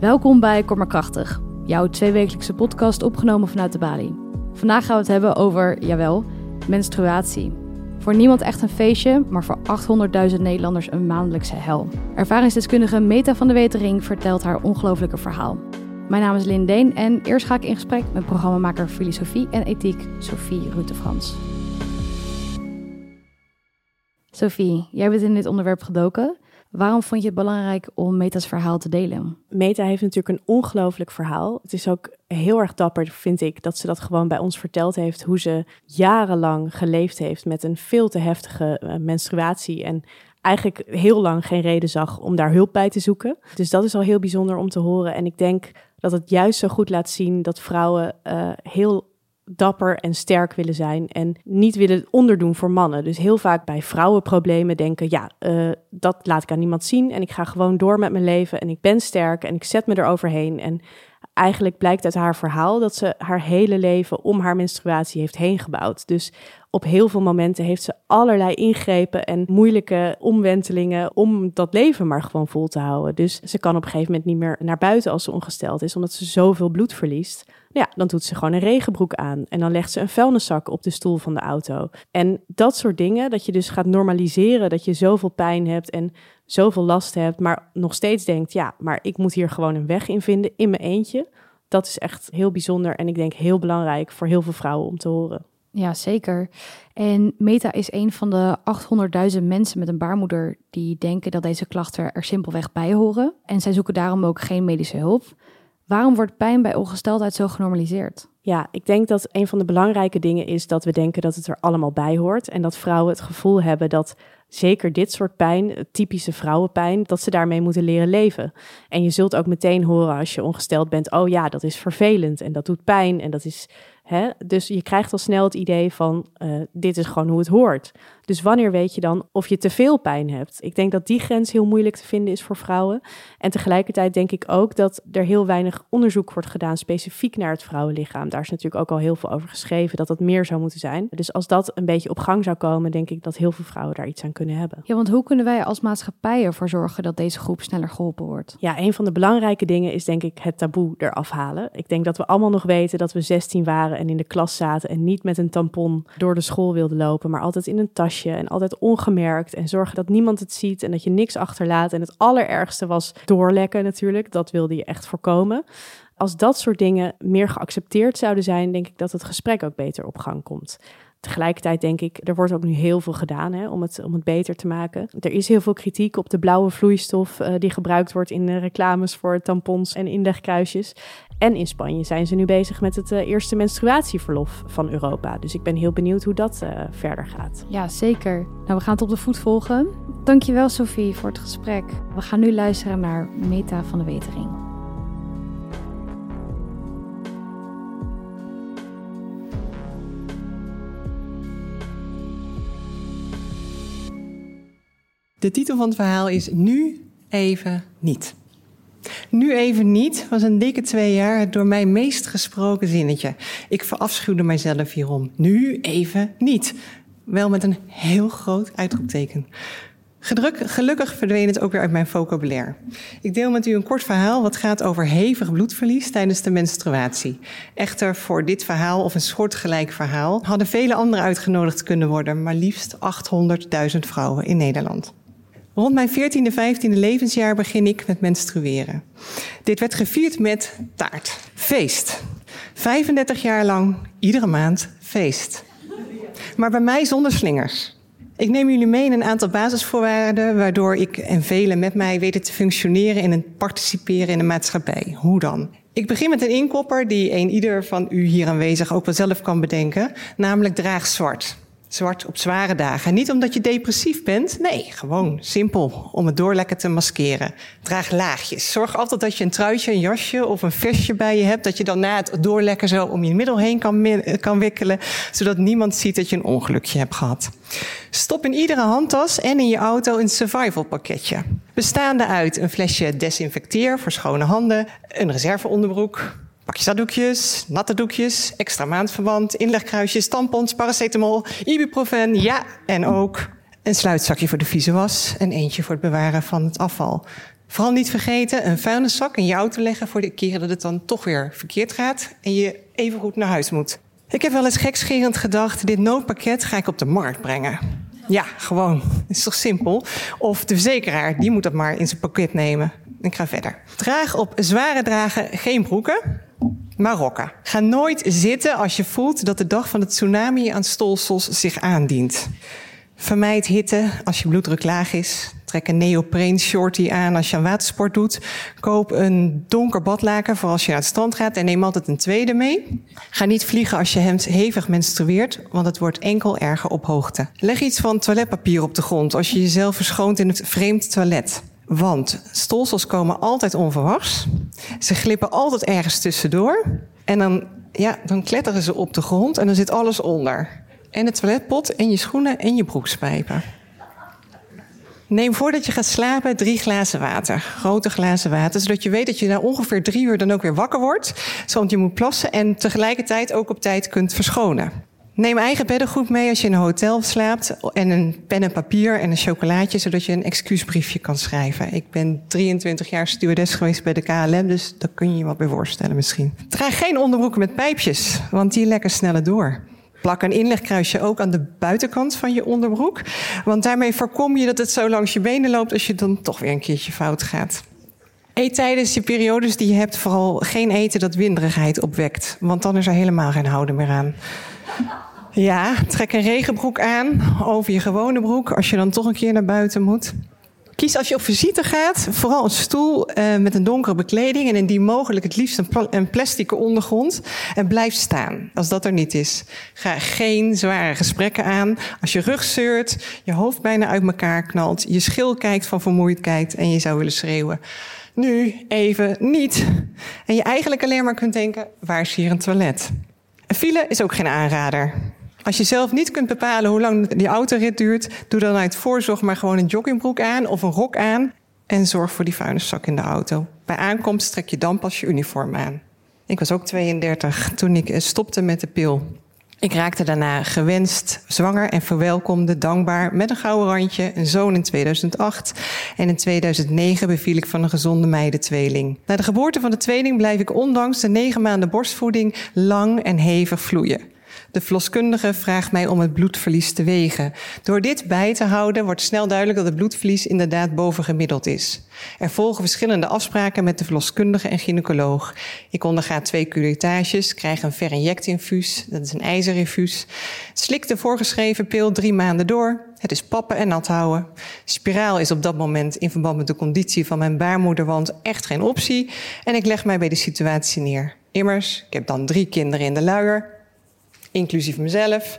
Welkom bij Kom maar Krachtig, jouw tweewekelijkse podcast opgenomen vanuit de Bali. Vandaag gaan we het hebben over, jawel, menstruatie. Voor niemand echt een feestje, maar voor 800.000 Nederlanders een maandelijkse hel. Ervaringsdeskundige Meta van de Wetering vertelt haar ongelofelijke verhaal. Mijn naam is Lynn Deen en eerst ga ik in gesprek met programmamaker Filosofie en Ethiek Sophie Rutefrans. Sophie, jij bent in dit onderwerp gedoken. Waarom vond je het belangrijk om Meta's verhaal te delen? Meta heeft natuurlijk een ongelooflijk verhaal. Het is ook heel erg dapper, vind ik, dat ze dat gewoon bij ons verteld heeft. Hoe ze jarenlang geleefd heeft met een veel te heftige uh, menstruatie. En eigenlijk heel lang geen reden zag om daar hulp bij te zoeken. Dus dat is al heel bijzonder om te horen. En ik denk dat het juist zo goed laat zien dat vrouwen uh, heel dapper en sterk willen zijn en niet willen onderdoen voor mannen. Dus heel vaak bij vrouwenproblemen denken, ja, uh, dat laat ik aan niemand zien en ik ga gewoon door met mijn leven en ik ben sterk en ik zet me eroverheen. En eigenlijk blijkt uit haar verhaal dat ze haar hele leven om haar menstruatie heeft heen gebouwd. Dus op heel veel momenten heeft ze allerlei ingrepen en moeilijke omwentelingen om dat leven maar gewoon vol te houden. Dus ze kan op een gegeven moment niet meer naar buiten als ze ongesteld is, omdat ze zoveel bloed verliest. Ja, dan doet ze gewoon een regenbroek aan en dan legt ze een vuilniszak op de stoel van de auto. En dat soort dingen, dat je dus gaat normaliseren dat je zoveel pijn hebt en zoveel last hebt, maar nog steeds denkt, ja, maar ik moet hier gewoon een weg in vinden in mijn eentje. Dat is echt heel bijzonder en ik denk heel belangrijk voor heel veel vrouwen om te horen. Ja, zeker. En Meta is een van de 800.000 mensen met een baarmoeder die denken dat deze klachten er simpelweg bij horen. En zij zoeken daarom ook geen medische hulp. Waarom wordt pijn bij ongesteldheid zo genormaliseerd? Ja, ik denk dat een van de belangrijke dingen is dat we denken dat het er allemaal bij hoort. En dat vrouwen het gevoel hebben dat zeker dit soort pijn, typische vrouwenpijn, dat ze daarmee moeten leren leven. En je zult ook meteen horen als je ongesteld bent: oh ja, dat is vervelend en dat doet pijn en dat is Hè? Dus je krijgt al snel het idee van uh, dit is gewoon hoe het hoort. Dus wanneer weet je dan of je te veel pijn hebt? Ik denk dat die grens heel moeilijk te vinden is voor vrouwen. En tegelijkertijd denk ik ook dat er heel weinig onderzoek wordt gedaan specifiek naar het vrouwenlichaam. Daar is natuurlijk ook al heel veel over geschreven dat dat meer zou moeten zijn. Dus als dat een beetje op gang zou komen, denk ik dat heel veel vrouwen daar iets aan kunnen hebben. Ja, want hoe kunnen wij als maatschappij ervoor zorgen dat deze groep sneller geholpen wordt? Ja, een van de belangrijke dingen is denk ik het taboe eraf halen. Ik denk dat we allemaal nog weten dat we 16 waren en in de klas zaten en niet met een tampon door de school wilden lopen, maar altijd in een tasje en altijd ongemerkt en zorgen dat niemand het ziet en dat je niks achterlaat. En het allerergste was doorlekken natuurlijk, dat wilde je echt voorkomen. Als dat soort dingen meer geaccepteerd zouden zijn, denk ik dat het gesprek ook beter op gang komt. Tegelijkertijd denk ik, er wordt ook nu heel veel gedaan hè, om, het, om het beter te maken. Er is heel veel kritiek op de blauwe vloeistof uh, die gebruikt wordt in de reclames voor tampons en inlegkruisjes. En in Spanje zijn ze nu bezig met het uh, eerste menstruatieverlof van Europa. Dus ik ben heel benieuwd hoe dat verder gaat. Ja, zeker. Nou, we gaan het op de voet volgen. Dankjewel Sophie voor het gesprek. We gaan nu luisteren naar Meta van de Wetering. De titel van het verhaal is Nu even niet. Nu even niet was een dikke twee jaar het door mij meest gesproken zinnetje. Ik verafschuwde mijzelf hierom. Nu even niet. Wel met een heel groot uitroepteken. Gedruk, gelukkig verdween het ook weer uit mijn vocabulaire. Ik deel met u een kort verhaal wat gaat over hevig bloedverlies tijdens de menstruatie. Echter, voor dit verhaal of een soortgelijk verhaal hadden vele anderen uitgenodigd kunnen worden, maar liefst 800.000 vrouwen in Nederland. Rond mijn 14e, 15e levensjaar begin ik met menstrueren. Dit werd gevierd met taart. Feest. 35 jaar lang, iedere maand, feest. Maar bij mij zonder slingers. Ik neem jullie mee in een aantal basisvoorwaarden waardoor ik en velen met mij weten te functioneren en participeren in de maatschappij. Hoe dan? Ik begin met een inkopper die een ieder van u hier aanwezig ook wel zelf kan bedenken, namelijk draag zwart. Zwart op zware dagen. Niet omdat je depressief bent. Nee, gewoon simpel. Om het doorlekken te maskeren. Draag laagjes. Zorg altijd dat je een truitje, een jasje of een vestje bij je hebt. Dat je dan na het doorlekken zo om je middel heen kan, kan wikkelen. Zodat niemand ziet dat je een ongelukje hebt gehad. Stop in iedere handtas en in je auto een survival pakketje. Bestaande uit een flesje desinfecteer voor schone handen. Een reserveonderbroek Pakje zakdoekjes, natte doekjes, extra maandverband, inlegkruisjes, tampons, paracetamol, ibuprofen, ja, en ook een sluitzakje voor de vieze was en eentje voor het bewaren van het afval. Vooral niet vergeten een vuilniszak in je auto leggen voor de keren dat het dan toch weer verkeerd gaat en je even goed naar huis moet. Ik heb wel eens gekscherend gedacht, dit noodpakket ga ik op de markt brengen. Ja, gewoon. Is toch simpel? Of de verzekeraar, die moet dat maar in zijn pakket nemen. Ik ga verder. Draag op zware dragen geen broeken, maar rokken. Ga nooit zitten als je voelt dat de dag van het tsunami aan stolsels zich aandient. Vermijd hitte als je bloeddruk laag is. Trek een neopreen shorty aan als je aan watersport doet. Koop een donker badlaken voor als je naar het strand gaat en neem altijd een tweede mee. Ga niet vliegen als je hemd hevig menstrueert, want het wordt enkel erger op hoogte. Leg iets van toiletpapier op de grond als je jezelf verschoont in het vreemd toilet. Want stolsels komen altijd onverwachts. Ze glippen altijd ergens tussendoor. En dan, ja, dan kletteren ze op de grond en dan zit alles onder. En het toiletpot en je schoenen en je broekspijpen. Neem voordat je gaat slapen drie glazen water. Grote glazen water. Zodat je weet dat je na ongeveer drie uur dan ook weer wakker wordt. Want je moet plassen en tegelijkertijd ook op tijd kunt verschonen. Neem eigen beddengoed mee als je in een hotel slaapt. En een pen en papier en een chocolaatje. Zodat je een excuusbriefje kan schrijven. Ik ben 23 jaar stewardess geweest bij de KLM. Dus daar kun je je wat bij voorstellen misschien. Draag geen onderbroeken met pijpjes. Want die lekken sneller door. Plak een inlegkruisje ook aan de buitenkant van je onderbroek. Want daarmee voorkom je dat het zo langs je benen loopt als je dan toch weer een keertje fout gaat. Eet tijdens je periodes die je hebt vooral geen eten dat winderigheid opwekt. Want dan is er helemaal geen houden meer aan. Ja, trek een regenbroek aan over je gewone broek als je dan toch een keer naar buiten moet. Kies als je op visite gaat vooral een stoel uh, met een donkere bekleding en in die mogelijk het liefst een, een plastic ondergrond. En blijf staan als dat er niet is. Ga geen zware gesprekken aan. Als je rug zeurt, je hoofd bijna uit elkaar knalt, je schil kijkt van vermoeidheid en je zou willen schreeuwen. Nu even niet. En je eigenlijk alleen maar kunt denken: waar is hier een toilet? Een file is ook geen aanrader. Als je zelf niet kunt bepalen hoe lang die autorit duurt, doe dan uit voorzorg maar gewoon een joggingbroek aan of een rok aan en zorg voor die vuilniszak in de auto. Bij aankomst trek je dan pas je uniform aan. Ik was ook 32 toen ik eh, stopte met de pil. Ik raakte daarna gewenst zwanger en verwelkomde dankbaar met een gouden randje een zoon in 2008. En in 2009 beviel ik van een gezonde meidentweeling. Na de geboorte van de tweeling blijf ik ondanks de negen maanden borstvoeding lang en hevig vloeien. De verloskundige vraagt mij om het bloedverlies te wegen. Door dit bij te houden wordt snel duidelijk dat het bloedverlies inderdaad bovengemiddeld is. Er volgen verschillende afspraken met de verloskundige en gynaecoloog. Ik onderga twee curetages, krijg een verinjectinfuus, dat is een ijzerinfuus. Slik de voorgeschreven pil drie maanden door. Het is pappen en nat houden. Spiraal is op dat moment in verband met de conditie van mijn baarmoederwand echt geen optie. En ik leg mij bij de situatie neer. Immers, ik heb dan drie kinderen in de luier inclusief mezelf.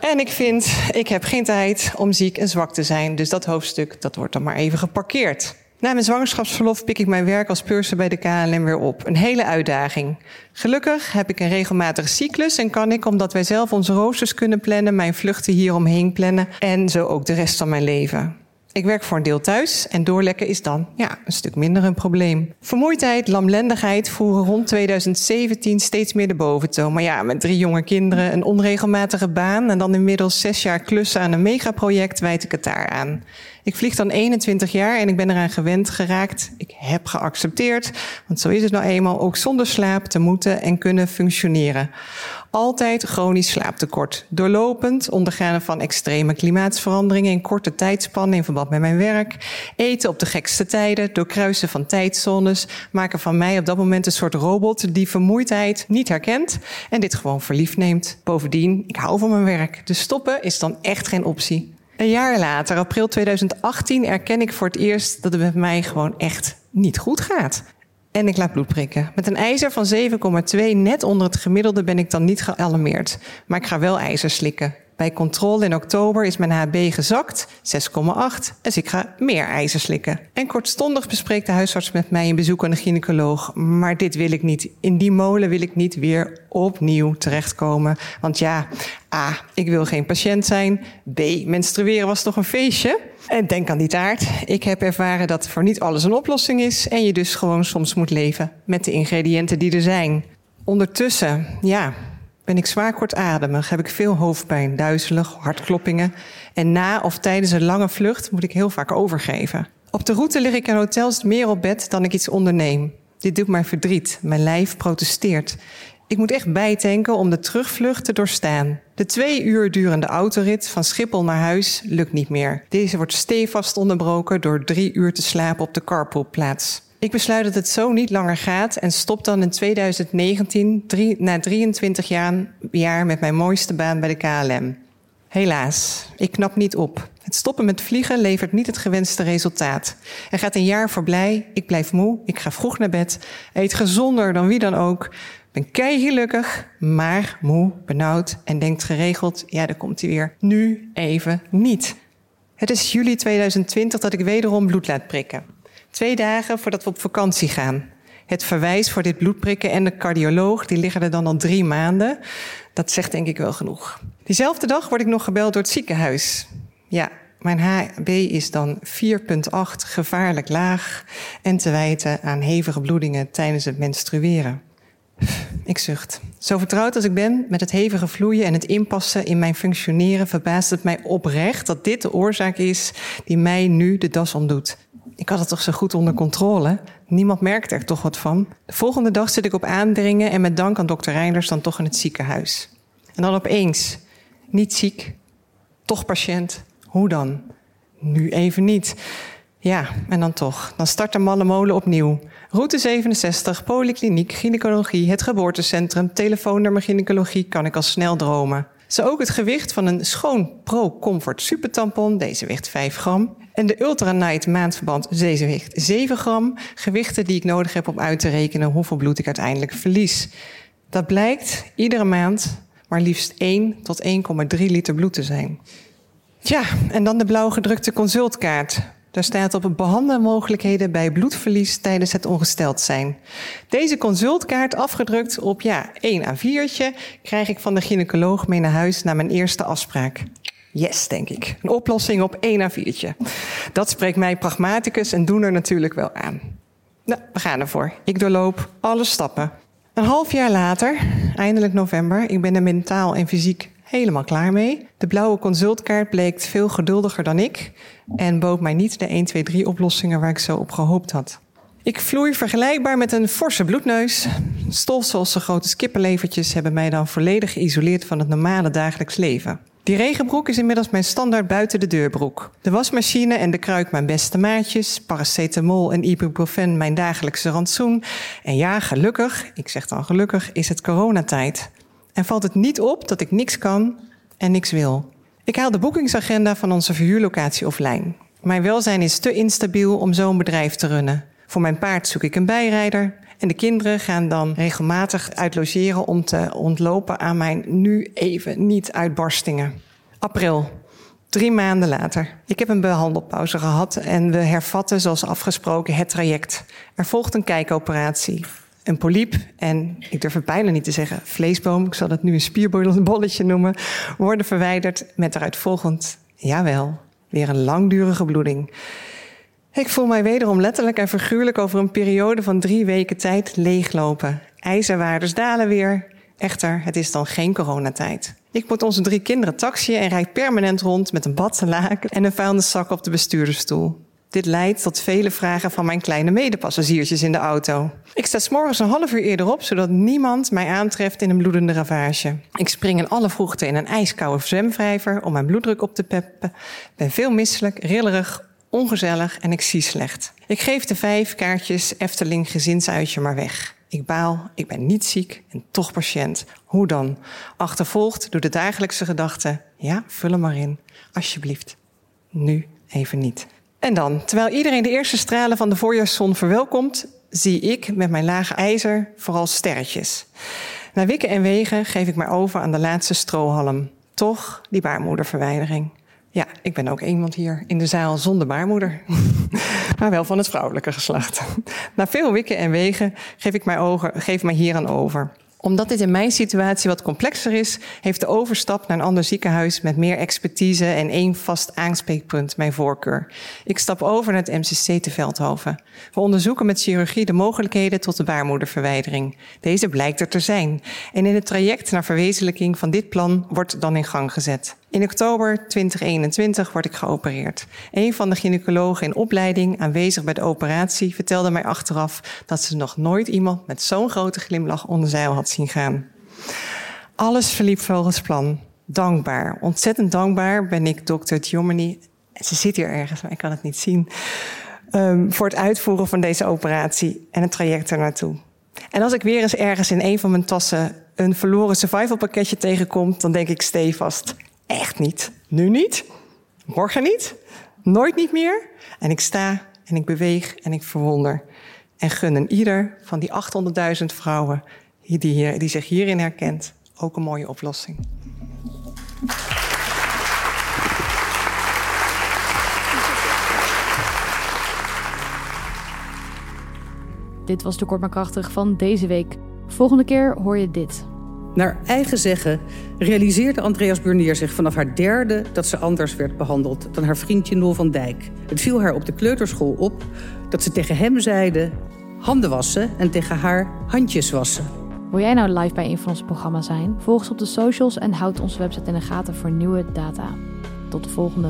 En ik vind, ik heb geen tijd om ziek en zwak te zijn. Dus dat hoofdstuk, dat wordt dan maar even geparkeerd. Na mijn zwangerschapsverlof pik ik mijn werk als purser bij de KLM weer op. Een hele uitdaging. Gelukkig heb ik een regelmatige cyclus en kan ik, omdat wij zelf onze roosters kunnen plannen, mijn vluchten hieromheen plannen en zo ook de rest van mijn leven. Ik werk voor een deel thuis en doorlekken is dan ja, een stuk minder een probleem. Vermoeidheid, lamlendigheid voeren rond 2017 steeds meer de boventoon. Maar ja, met drie jonge kinderen, een onregelmatige baan en dan inmiddels zes jaar klussen aan een megaproject wijd ik het daar aan. Ik vlieg dan 21 jaar en ik ben eraan gewend geraakt. Ik heb geaccepteerd, want zo is het nou eenmaal, ook zonder slaap te moeten en kunnen functioneren. Altijd chronisch slaaptekort. Doorlopend ondergaan van extreme klimaatsveranderingen in korte tijdspannen in verband met mijn werk. Eten op de gekste tijden, doorkruisen van tijdzones, maken van mij op dat moment een soort robot die vermoeidheid niet herkent en dit gewoon verliefd neemt. Bovendien, ik hou van mijn werk. Dus stoppen is dan echt geen optie. Een jaar later, april 2018, erken ik voor het eerst dat het met mij gewoon echt niet goed gaat. En ik laat bloed prikken. Met een ijzer van 7,2 net onder het gemiddelde ben ik dan niet gealarmeerd. Maar ik ga wel ijzer slikken. Bij controle in oktober is mijn HB gezakt, 6,8, dus ik ga meer ijzer slikken. En kortstondig bespreekt de huisarts met mij een bezoek aan de gynaecoloog. Maar dit wil ik niet. In die molen wil ik niet weer opnieuw terechtkomen. Want ja, A, ik wil geen patiënt zijn. B, menstrueren was toch een feestje? En denk aan die taart. Ik heb ervaren dat voor niet alles een oplossing is en je dus gewoon soms moet leven met de ingrediënten die er zijn. Ondertussen, ja, ben ik zwaar kortademig, heb ik veel hoofdpijn, duizelig, hartkloppingen. En na of tijdens een lange vlucht moet ik heel vaak overgeven. Op de route lig ik in hotels meer op bed dan ik iets onderneem. Dit doet mij verdriet. Mijn lijf protesteert. Ik moet echt bijtanken om de terugvlucht te doorstaan. De twee uur durende autorit van Schiphol naar huis lukt niet meer. Deze wordt stevast onderbroken door drie uur te slapen op de carpoolplaats. Ik besluit dat het zo niet langer gaat en stop dan in 2019, drie, na 23 jaar, jaar met mijn mooiste baan bij de KLM. Helaas, ik knap niet op. Het stoppen met vliegen levert niet het gewenste resultaat. Er gaat een jaar voorbij, ik blijf moe, ik ga vroeg naar bed, eet gezonder dan wie dan ook, ben kei gelukkig, maar moe, benauwd en denkt geregeld, ja, daar komt hij weer. Nu even niet. Het is juli 2020 dat ik wederom bloed laat prikken. Twee dagen voordat we op vakantie gaan. Het verwijs voor dit bloedprikken en de cardioloog, die liggen er dan al drie maanden. Dat zegt denk ik wel genoeg. Diezelfde dag word ik nog gebeld door het ziekenhuis. Ja, mijn HB is dan 4,8 gevaarlijk laag en te wijten aan hevige bloedingen tijdens het menstrueren. Ik zucht. Zo vertrouwd als ik ben met het hevige vloeien en het inpassen in mijn functioneren, verbaast het mij oprecht dat dit de oorzaak is die mij nu de das omdoet. Ik had het toch zo goed onder controle? Niemand merkte er toch wat van? De volgende dag zit ik op aandringen en met dank aan dokter Reinders dan toch in het ziekenhuis. En dan opeens, niet ziek, toch patiënt. Hoe dan? Nu even niet. Ja, en dan toch. Dan start de malle molen opnieuw. Route 67, polykliniek, gynaecologie, het geboortecentrum, telefoonnummer gynaecologie, kan ik al snel dromen. Zo ook het gewicht van een schoon Pro Comfort supertampon, deze weegt 5 gram. En de Ultra Night maandverband, weegt 7 gram. Gewichten die ik nodig heb om uit te rekenen hoeveel bloed ik uiteindelijk verlies. Dat blijkt iedere maand maar liefst 1 tot 1,3 liter bloed te zijn. Tja, en dan de blauw gedrukte consultkaart. Daar staat op behandelmogelijkheden bij bloedverlies tijdens het ongesteld zijn. Deze consultkaart afgedrukt op ja, 1 A4'tje krijg ik van de gynaecoloog mee naar huis naar mijn eerste afspraak. Yes, denk ik. Een oplossing op 1 A4'tje. Dat spreekt mij pragmaticus en doener natuurlijk wel aan. Nou, we gaan ervoor. Ik doorloop alle stappen. Een half jaar later, eindelijk november, ik ben er mentaal en fysiek helemaal klaar mee. De blauwe consultkaart bleek veel geduldiger dan ik en bood mij niet de 1, 2, 3 oplossingen waar ik zo op gehoopt had. Ik vloei vergelijkbaar met een forse bloedneus. Stofzoals grote skippenlevertjes hebben mij dan volledig geïsoleerd van het normale dagelijks leven. Die regenbroek is inmiddels mijn standaard buiten de deurbroek. De wasmachine en de kruik mijn beste maatjes. Paracetamol en ibuprofen mijn dagelijkse rantsoen. En ja, gelukkig, ik zeg dan gelukkig, is het coronatijd. En valt het niet op dat ik niks kan en niks wil. Ik haal de boekingsagenda van onze verhuurlocatie offline. Mijn welzijn is te instabiel om zo'n bedrijf te runnen. Voor mijn paard zoek ik een bijrijder. En de kinderen gaan dan regelmatig uitlogeren om te ontlopen aan mijn nu even niet uitbarstingen. April. Drie maanden later. Ik heb een behandelpauze gehad en we hervatten zoals afgesproken het traject. Er volgt een kijkoperatie een polyp en, ik durf het bijna niet te zeggen, vleesboom, ik zal het nu een spierbolletje noemen, worden verwijderd met eruit volgend, jawel, weer een langdurige bloeding. Ik voel mij wederom letterlijk en figuurlijk over een periode van drie weken tijd leeglopen. IJzerwaardes dalen weer. Echter, het is dan geen coronatijd. Ik moet onze drie kinderen taxiën en rijd permanent rond met een bad, laken en een vuilniszak op de bestuurdersstoel. Dit leidt tot vele vragen van mijn kleine medepassagiertjes in de auto. Ik sta s'morgens een half uur eerder op, zodat niemand mij aantreft in een bloedende ravage. Ik spring in alle vroegte in een ijskoude zwemvijver om mijn bloeddruk op te peppen. Ben veel misselijk, rillerig, ongezellig en ik zie slecht. Ik geef de vijf kaartjes Efteling gezinsuitje maar weg. Ik baal, ik ben niet ziek en toch patiënt. Hoe dan? Achtervolgd door de dagelijkse gedachte: ja, vul hem maar in, alsjeblieft. Nu even niet. En dan, terwijl iedereen de eerste stralen van de voorjaarszon verwelkomt, zie ik met mijn lage ijzer vooral sterretjes. Na wikken en wegen geef ik maar over aan de laatste strohalm. Toch die baarmoederverwijdering. Ja, ik ben ook iemand hier in de zaal zonder baarmoeder. maar wel van het vrouwelijke geslacht. Na veel wikken en wegen geef ik mij, over, geef mij hier aan over omdat dit in mijn situatie wat complexer is, heeft de overstap naar een ander ziekenhuis met meer expertise en één vast aanspreekpunt mijn voorkeur. Ik stap over naar het MCC te Veldhoven. We onderzoeken met chirurgie de mogelijkheden tot de baarmoederverwijdering. Deze blijkt er te zijn. En in het traject naar verwezenlijking van dit plan wordt dan in gang gezet. In oktober 2021 word ik geopereerd. Een van de gynaecologen in opleiding aanwezig bij de operatie vertelde mij achteraf dat ze nog nooit iemand met zo'n grote glimlach onder zeil had zien gaan. Alles verliep volgens plan. Dankbaar, ontzettend dankbaar ben ik dokter Giomini. Ze zit hier ergens, maar ik kan het niet zien. Um, voor het uitvoeren van deze operatie en het traject ernaartoe. En als ik weer eens ergens in een van mijn tassen een verloren survival pakketje tegenkom, dan denk ik stevast: echt niet. Nu niet. Morgen niet. Nooit niet meer. En ik sta en ik beweeg en ik verwonder. En gun een ieder van die 800.000 vrouwen die, hier, die zich hierin herkent ook een mooie oplossing. Dit was de kort maar krachtig van deze week. Volgende keer hoor je dit. Naar eigen zeggen realiseerde Andreas Burnier zich vanaf haar derde dat ze anders werd behandeld dan haar vriendje Nol van Dijk. Het viel haar op de kleuterschool op dat ze tegen hem zeiden handen wassen en tegen haar handjes wassen. Wil jij nou live bij een van onze programma's zijn? Volg ons op de socials en houd onze website in de gaten voor nieuwe data. Tot de volgende.